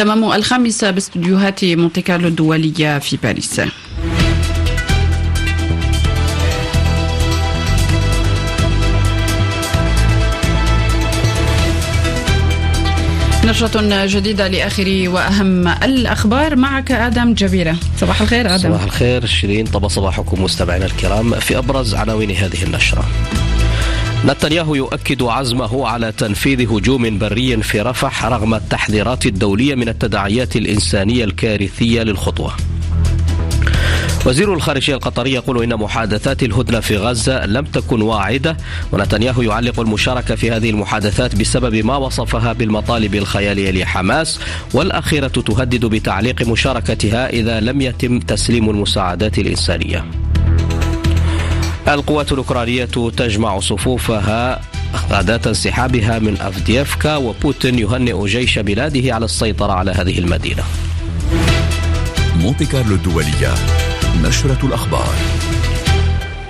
تمام الخامسة باستديوهات مونتي كارلو الدولية في باريس. نشرة جديدة لآخر وأهم الأخبار. معك آدم جبيرة. صباح الخير آدم. صباح الخير شيرين. طب صباحكم مستمعينا الكرام في أبرز عناوين هذه النشرة. نتنياهو يؤكد عزمه على تنفيذ هجوم بري في رفح رغم التحذيرات الدولية من التداعيات الإنسانية الكارثية للخطوة. وزير الخارجية القطري يقول إن محادثات الهدنة في غزة لم تكن واعدة ونتنياهو يعلق المشاركة في هذه المحادثات بسبب ما وصفها بالمطالب الخيالية لحماس والأخيرة تهدد بتعليق مشاركتها إذا لم يتم تسليم المساعدات الإنسانية. القوات الأوكرانية تجمع صفوفها غداة انسحابها من أفديفكا وبوتين يهنئ جيش بلاده على السيطرة على هذه المدينة. مونتي كارلو الدولية نشرة الأخبار.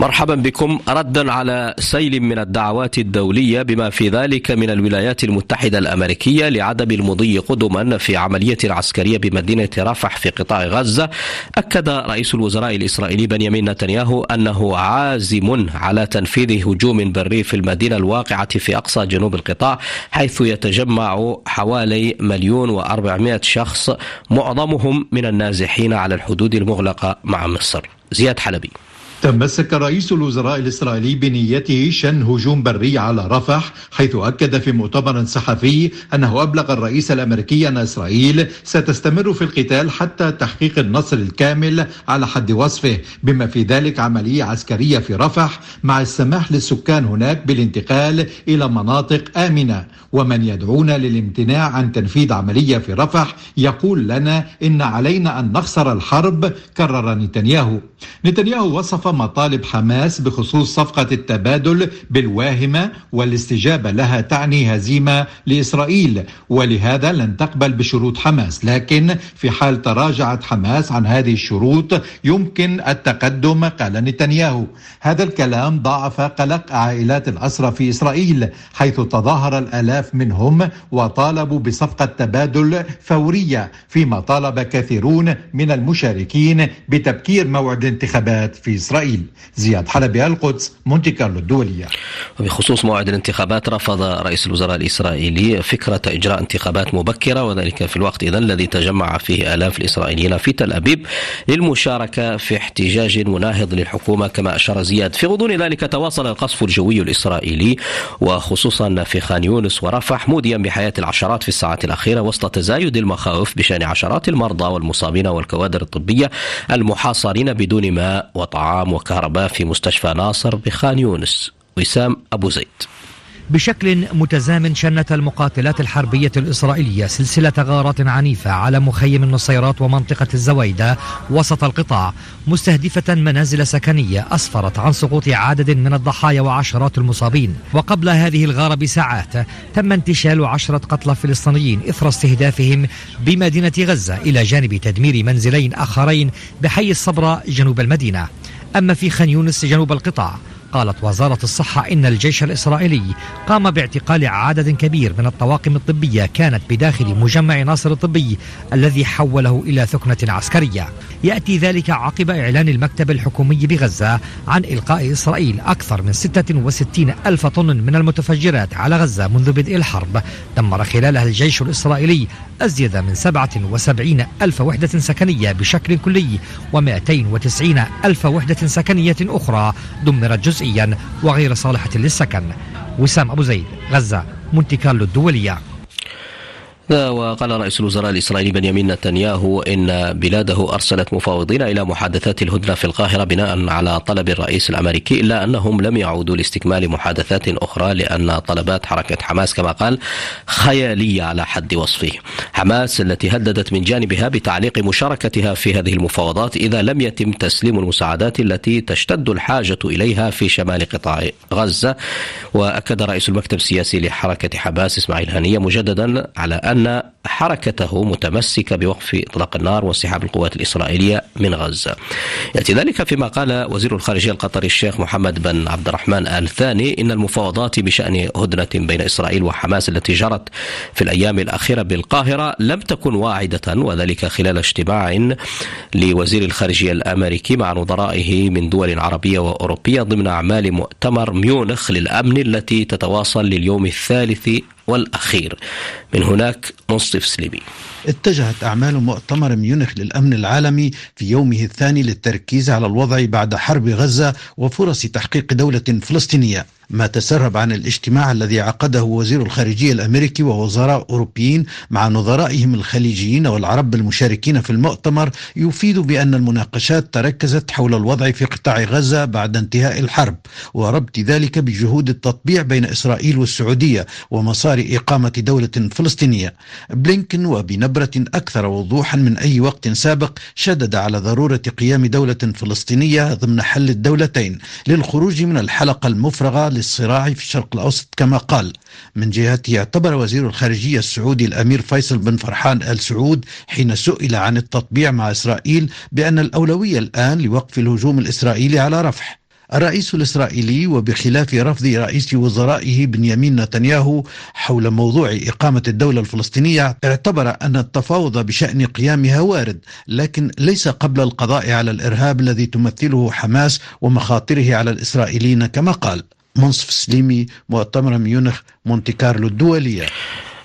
مرحبا بكم. ردا على سيل من الدعوات الدولية بما في ذلك من الولايات المتحدة الأمريكية لعدم المضي قدما في عملية عسكريه بمدينة رفح في قطاع غزة. أكد رئيس الوزراء الإسرائيلي بنيامين نتنياهو أنه عازم على تنفيذ هجوم بري في المدينة الواقعة في أقصى جنوب القطاع حيث يتجمع حوالي مليون وأربعمائة شخص معظمهم من النازحين على الحدود المغلقة مع مصر. زياد حلبي. تمسك رئيس الوزراء الإسرائيلي بنيته شن هجوم بري على رفح حيث أكد في مؤتمر صحفي أنه أبلغ الرئيس الأمريكي أن إسرائيل ستستمر في القتال حتى تحقيق النصر الكامل على حد وصفه بما في ذلك عملية عسكرية في رفح مع السماح للسكان هناك بالانتقال إلى مناطق آمنة. ومن يدعونا للامتناع عن تنفيذ عملية في رفح يقول لنا إن علينا أن نخسر الحرب كرر نتنياهو. نتنياهو وصف مطالب حماس بخصوص صفقة التبادل بالواهمة والاستجابة لها تعني هزيمة لإسرائيل ولهذا لن تقبل بشروط حماس. لكن في حال تراجعت حماس عن هذه الشروط يمكن التقدم قال نتنياهو. هذا الكلام ضاعف قلق عائلات الأسرى في إسرائيل حيث تظاهر الآلاف منهم وطالبوا بصفقة تبادل فورية فيما طالب كثيرون من المشاركين بتبكير موعد الانتخابات في إسرائيل. إسرائيل. زياد حلبي القدس مونتي كارلو الدولية. وبخصوص موعد الانتخابات رفض رئيس الوزراء الإسرائيلي فكرة إجراء انتخابات مبكرة وذلك في الوقت إذن الذي تجمع فيه آلاف الإسرائيليين في تل أبيب للمشاركة في احتجاج مناهض للحكومة كما أشار زياد. في غضون ذلك تواصل القصف الجوي الإسرائيلي وخصوصا في خان يونس ورفح موديا بحياة العشرات في الساعات الأخيرة وسط تزايد المخاوف بشأن عشرات المرضى والمصابين والكوادر الطبية المحاصرين بدون ماء وطعام طعام وكهرباء في مستشفى ناصر بخان يونس. وسام أبو زيد. بشكل متزامن شنت المقاتلات الحربية الإسرائيلية سلسلة غارات عنيفة على مخيم النصيرات ومنطقة الزويدة وسط القطاع مستهدفة منازل سكنية أسفرت عن سقوط عدد من الضحايا وعشرات المصابين. وقبل هذه الغارة بساعات تم انتشال عشرة قتلى فلسطينيين إثر استهدافهم بمدينة غزة إلى جانب تدمير منزلين آخرين بحي الصبرة جنوب المدينة. أما في خان يونس جنوب القطاع قالت وزارة الصحة إن الجيش الإسرائيلي قام باعتقال عدد كبير من الطواقم الطبية كانت بداخل مجمع ناصر الطبي الذي حوله إلى ثكنة عسكرية. يأتي ذلك عقب إعلان المكتب الحكومي بغزة عن إلقاء إسرائيل أكثر من 66 ألف طن من المتفجرات على غزة منذ بدء الحرب. دمر خلالها الجيش الإسرائيلي أزيد من 77 ألف وحدة سكنية بشكل كلي و290 ألف وحدة سكنية أخرى دمرت جزئيا وغير صالحة للسكن. وسام أبو زيد غزة مونتي كارلو الدولية. وقال رئيس الوزراء الإسرائيلي بنيامين نتنياهو إن بلاده أرسلت مفاوضين إلى محادثات الهدنة في القاهرة بناء على طلب الرئيس الأمريكي إلا أنهم لم يعودوا لاستكمال محادثات أخرى لأن طلبات حركة حماس كما قال خيالية على حد وصفه. حماس التي هددت من جانبها بتعليق مشاركتها في هذه المفاوضات إذا لم يتم تسليم المساعدات التي تشتد الحاجة إليها في شمال قطاع غزة. وأكد رئيس المكتب السياسي لحركة حماس إسماعيل هنية مجددا على أن أن حركته متمسكة بوقف إطلاق النار وانسحاب القوات الإسرائيلية من غزة. يأتي ذلك فيما قال وزير الخارجية القطري الشيخ محمد بن عبد الرحمن آل ثاني إن المفاوضات بشأن هدنة بين إسرائيل وحماس التي جرت في الأيام الأخيرة بالقاهرة لم تكن واعدة وذلك خلال اجتماع لوزير الخارجية الأمريكي مع نظرائه من دول عربية وأوروبية ضمن أعمال مؤتمر ميونخ للأمن التي تتواصل لليوم الثالث والأخير. من هناك منصف سليبي. اتجهت أعمال مؤتمر ميونخ للأمن العالمي في يومه الثاني للتركيز على الوضع بعد حرب غزة وفرص تحقيق دولة فلسطينية. ما تسرب عن الاجتماع الذي عقده وزير الخارجية الأمريكي ووزراء أوروبيين مع نظرائهم الخليجيين والعرب المشاركين في المؤتمر يفيد بأن المناقشات تركزت حول الوضع في قطاع غزة بعد انتهاء الحرب وربط ذلك بجهود التطبيع بين إسرائيل والسعودية ومسار إقامة دولة فلسطينية. بلينكن وبنبرة أكثر وضوحا من أي وقت سابق شدد على ضرورة قيام دولة فلسطينية ضمن حل الدولتين للخروج من الحلقة المفرغة للصراع في الشرق الأوسط كما قال. من جهته اعتبر وزير الخارجية السعودي الأمير فيصل بن فرحان آل سعود حين سئل عن التطبيع مع إسرائيل بأن الأولوية الآن لوقف الهجوم الإسرائيلي على رفح. الرئيس الإسرائيلي وبخلاف رفض رئيس وزرائه بنيامين نتنياهو حول موضوع إقامة الدولة الفلسطينية اعتبر أن التفاوض بشأن قيامها وارد لكن ليس قبل القضاء على الإرهاب الذي تمثله حماس ومخاطره على الإسرائيليين كما قال. منصف سليمي مؤتمر ميونخ مونتي كارلو الدولية.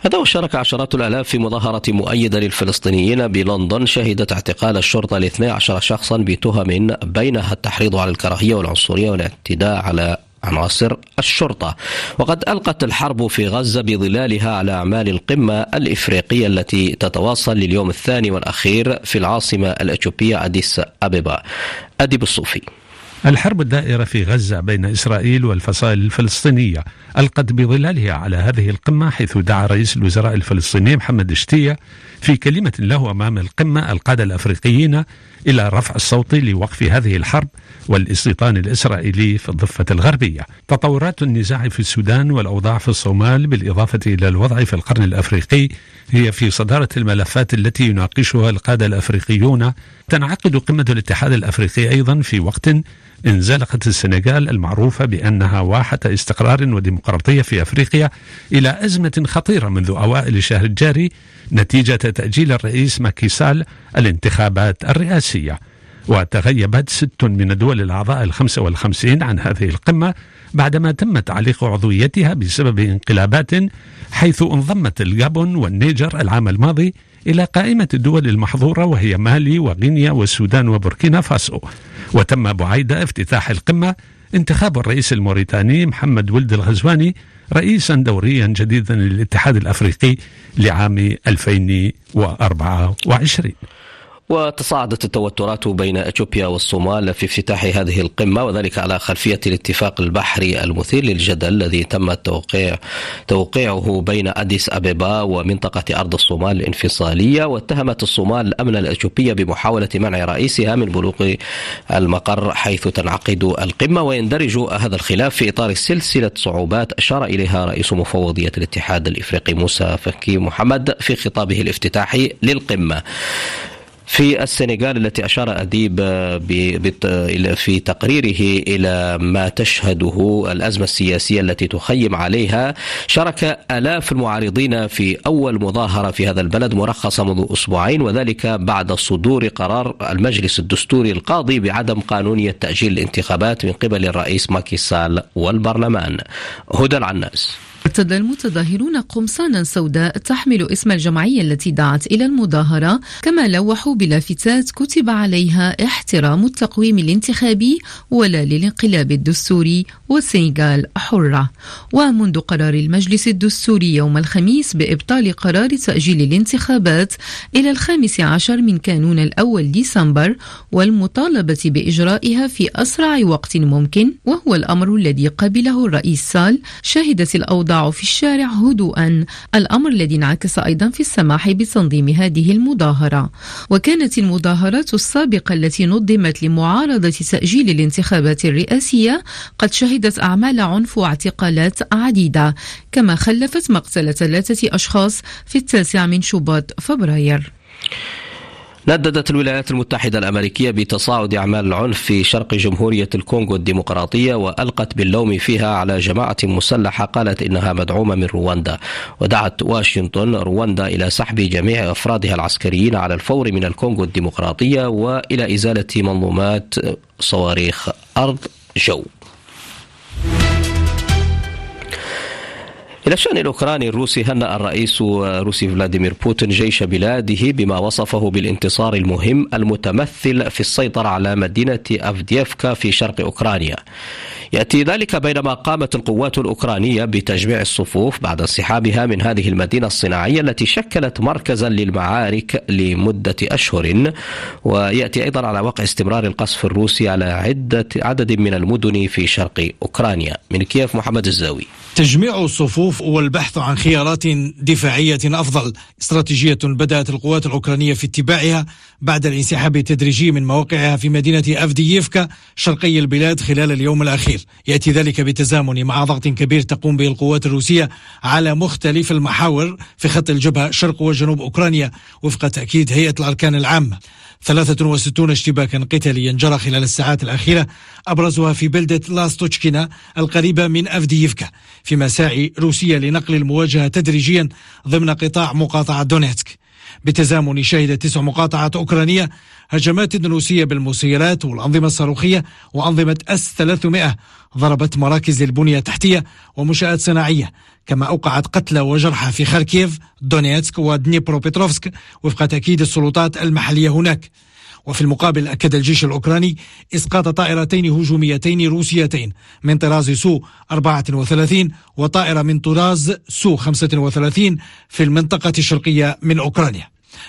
هذا وشارك عشرات الآلاف في مظاهرة مؤيدة للفلسطينيين بلندن شهدت اعتقال الشرطة ل 12 شخصا بتهم بينها التحريض على الكراهية والعنصرية والاعتداء على عناصر الشرطة. وقد ألقت الحرب في غزة بظلالها على أعمال القمة الإفريقية التي تتواصل لليوم الثاني والأخير في العاصمة الأثيوبية أديس أبيبا. أديب الصوفي. الحرب الدائرة في غزة بين إسرائيل والفصائل الفلسطينية ألقت بظلالها على هذه القمة حيث دعا رئيس الوزراء الفلسطيني محمد شتية في كلمة له أمام القمة القادة الأفريقيين إلى رفع الصوت لوقف هذه الحرب والاستيطان الإسرائيلي في الضفة الغربية. تطورات النزاع في السودان والأوضاع في الصومال بالإضافة إلى الوضع في القرن الأفريقي هي في صدارة الملفات التي يناقشها القادة الأفريقيون. تنعقد قمة الاتحاد الأفريقي أيضا في وقت انزلقت السنغال المعروفة بأنها واحة استقرار وديمقراطية في أفريقيا إلى أزمة خطيرة منذ أوائل الشهر الجاري نتيجة تأجيل الرئيس ماكيسال الانتخابات الرئاسية. وتغيبت ست من الدول الأعضاء الخمسة والخمسين عن هذه القمة بعدما تم تعليق عضويتها بسبب انقلابات حيث انضمت الجابون والنيجر العام الماضي إلى قائمة الدول المحظورة وهي مالي وغينيا والسودان وبوركينا فاسو. وتم بعيد افتتاح القمة انتخاب الرئيس الموريتاني محمد ولد الغزواني رئيسا دوريا جديدا للاتحاد الأفريقي لعام 2024 وتصاعدت التوترات بين إثيوبيا والصومال في افتتاح هذه القمة وذلك على خلفية الاتفاق البحري المثير للجدل الذي تم التوقيع توقيعه بين أديس أبيبا ومنطقة أرض الصومال الانفصالية واتهمت الصومال الأمن الإثيوبي بمحاولة منع رئيسها من بلوغ المقر حيث تنعقد القمة ويندرج هذا الخلاف في إطار سلسلة صعوبات أشار إليها رئيس مفوضية الاتحاد الإفريقي موسى فكي محمد في خطابه الافتتاحي للقمة. في السنغال التي أشار أديب في تقريره إلى ما تشهده الأزمة السياسية التي تخيم عليها شارك آلاف المعارضين في أول مظاهرة في هذا البلد مرخصة منذ أسبوعين وذلك بعد صدور قرار المجلس الدستوري القاضي بعدم قانونية تأجيل الانتخابات من قبل الرئيس ماكي سال والبرلمان. هدى العناس ارتدى المتظاهرون قمصانا سوداء تحمل اسم الجمعية التي دعت إلى المظاهرة. كما لوحوا بلافتات كتب عليها احترام التقويم الانتخابي ولا للانقلاب الدستوري والسنغال حرة. ومنذ قرار المجلس الدستوري يوم الخميس بإبطال قرار تأجيل الانتخابات إلى الخامس عشر من كانون الأول ديسمبر والمطالبة بإجرائها في أسرع وقت ممكن وهو الأمر الذي قبله الرئيس سال شهدت الأوضاع النزاع في الشارع هدوءا. الأمر الذي انعكس أيضا في السماح بتنظيم هذه المظاهرة. وكانت المظاهرات السابقة التي نظمت لمعارضة تأجيل الانتخابات الرئاسية قد شهدت أعمال عنف واعتقالات عديدة كما خلفت مقتل ثلاثة أشخاص في التاسع من شباط فبراير. نددت الولايات المتحدة الأمريكية بتصاعد أعمال العنف في شرق جمهورية الكونغو الديمقراطية وألقت باللوم فيها على جماعة مسلحة قالت إنها مدعومة من رواندا. ودعت واشنطن رواندا إلى سحب جميع أفرادها العسكريين على الفور من الكونغو الديمقراطية وإلى إزالة منظومات صواريخ أرض جو. إلى الشأن الأوكراني الروسي هنأ الرئيس الروسي فلاديمير بوتين جيش بلاده بما وصفه بالانتصار المهم المتمثل في السيطرة على مدينة أفديفكا في شرق أوكرانيا؟ يأتي ذلك بينما قامت القوات الأوكرانية بتجميع الصفوف بعد انسحابها من هذه المدينة الصناعية التي شكلت مركزا للمعارك لمدة أشهر. ويأتي أيضا على وقع استمرار القصف الروسي على عدة عدد من المدن في شرق أوكرانيا. من كييف محمد الزاوي. تجميع الصفوف والبحث عن خيارات دفاعية أفضل. استراتيجية بدأت القوات الأوكرانية في اتباعها بعد الانسحاب التدريجي من مواقعها في مدينة أفدييفكا شرقي البلاد خلال اليوم الأخير. يأتي ذلك بتزامن مع ضغط كبير تقوم به القوات الروسية على مختلف المحاور في خط الجبهة شرق وجنوب أوكرانيا وفق تأكيد هيئة الأركان العامة. 63 اشتباكا قتاليا جرى خلال الساعات الأخيرة أبرزها في بلدة لاستوتشكينا القريبة من أفدييفكا في مساعي روسية لنقل المواجهة تدريجيا ضمن قطاع مقاطعة دونيتسك. بتزامن شهدت تسع مقاطعات أوكرانية هجمات روسية بالمسيرات والأنظمة الصاروخية وأنظمة أس 300 ضربت مراكز البنية التحتية ومنشآت صناعية. كما أوقعت قتلى وجرحى في خاركيف دونيتسك ودنيبروبيتروفسك وفق تأكيد السلطات المحلية هناك. وفي المقابل أكد الجيش الأوكراني إسقاط طائرتين هجوميتين روسيتين من طراز سو 34 وطائرة من طراز سو 35 في المنطقة الشرقية من أوكرانيا.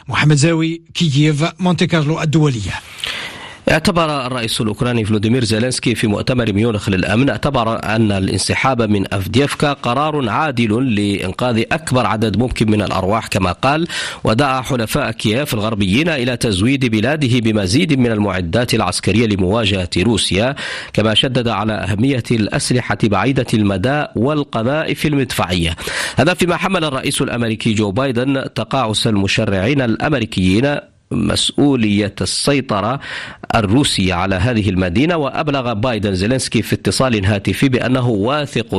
محمد زاوي كييف مونتي كارلو الدولية. اعتبر الرئيس الأوكراني فلوديمير زيلينسكي في مؤتمر ميونخ للأمن اعتبر أن الانسحاب من أفديفكا قرار عادل لإنقاذ أكبر عدد ممكن من الأرواح كما قال ودعا حلفاء كييف الغربيين إلى تزويد بلاده بمزيد من المعدات العسكرية لمواجهة روسيا كما شدد على أهمية الأسلحة بعيدة المدى والقذائف المدفعية. هذا فيما حمل الرئيس الأمريكي جو بايدن تقاعس المشرعين الأمريكيين مسؤولية السيطرة الروسية على هذه المدينة وأبلغ بايدن زيلينسكي في اتصال هاتفي بأنه واثق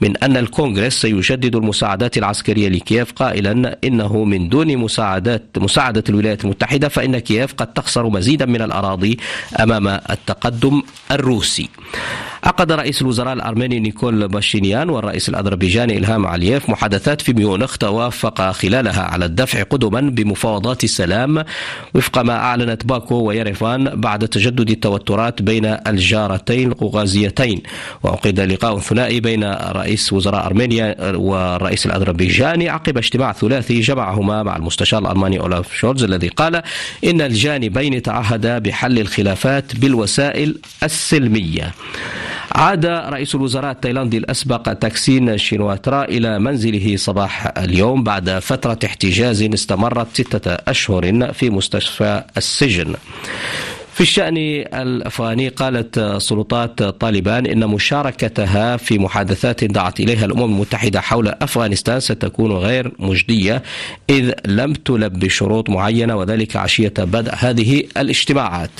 من أن الكونغرس سيجدد المساعدات العسكرية لكييف. قائلا إنه من دون مساعدات مساعدة الولايات المتحدة فإن كييف قد تخسر مزيدا من الأراضي أمام التقدم الروسي. عقد رئيس الوزراء الأرميني نيكول باشينيان والرئيس الأذربيجاني إلهام علييف محادثات في ميونخ توافق خلالها على الدفع قدما بمفاوضات السلام وفق ما أعلنت باكو ويريفان بعد تجدد التوترات بين الجارتين القوقازيتين. وعقد لقاء ثنائي بين رئيس وزراء أرمينيا والرئيس الأذربيجاني عقب اجتماع ثلاثي جمعهما مع المستشار الألماني أولاف شولز الذي قال إن الجانبين تعهدا بحل الخلافات بالوسائل السلمية. عاد رئيس الوزراء التايلاندي الأسبق تاكسين شينواترا إلى منزله صباح اليوم بعد فترة احتجاز استمرت ستة أشهر في مستشفى السجن. في الشأن الأفغاني قالت سلطات طالبان إن مشاركتها في محادثات دعت إليها الأمم المتحدة حول أفغانستان ستكون غير مجدية إذ لم تلب بشروط معينة وذلك عشية بدء هذه الاجتماعات.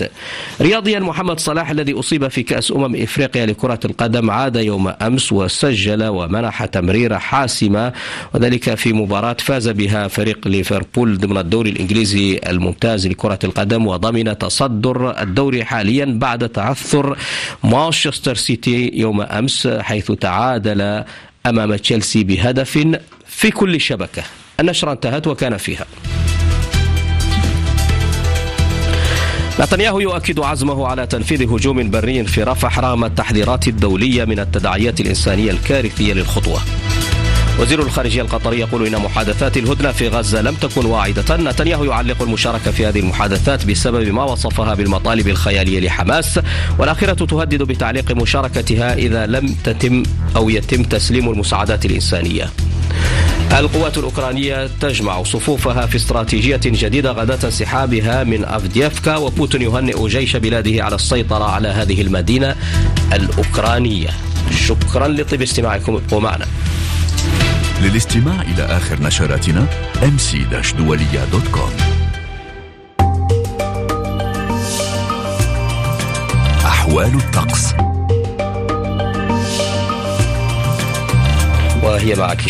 رياضيا محمد صلاح الذي أصيب في كأس أمم إفريقيا لكرة القدم عاد يوم أمس وسجل ومنح تمريرة حاسمة وذلك في مباراة فاز بها فريق ليفربول ضمن الدوري الإنجليزي الممتاز لكرة القدم وضمن تصدر الدوري حاليا بعد تعثر مانشستر سيتي يوم أمس حيث تعادل أمام تشيلسي بهدف في كل شبكة. النشرة انتهت وكان فيها. نتنياهو يؤكد عزمه على تنفيذ هجوم بري في رفح رغم التحذيرات الدولية من التداعيات الإنسانية الكارثية للخطوة. وزير الخارجية القطري يقول إن محادثات الهدنة في غزة لم تكن واعدة. نتنياهو يعلق المشاركة في هذه المحادثات بسبب ما وصفها بالمطالب الخيالية لحماس. والآخرة تهدد بتعليق مشاركتها إذا لم تتم أو يتم تسليم المساعدات الإنسانية. القوات الأوكرانية تجمع صفوفها في استراتيجية جديدة غداة انسحابها من أفديفكا وبوتين يهنئ جيش بلاده على السيطرة على هذه المدينة الأوكرانية. شكرا لطيب استماعكم ومعنا. للاستماع إلى آخر نشراتنا mc-dualia.com أحوال الطقس. وهي معك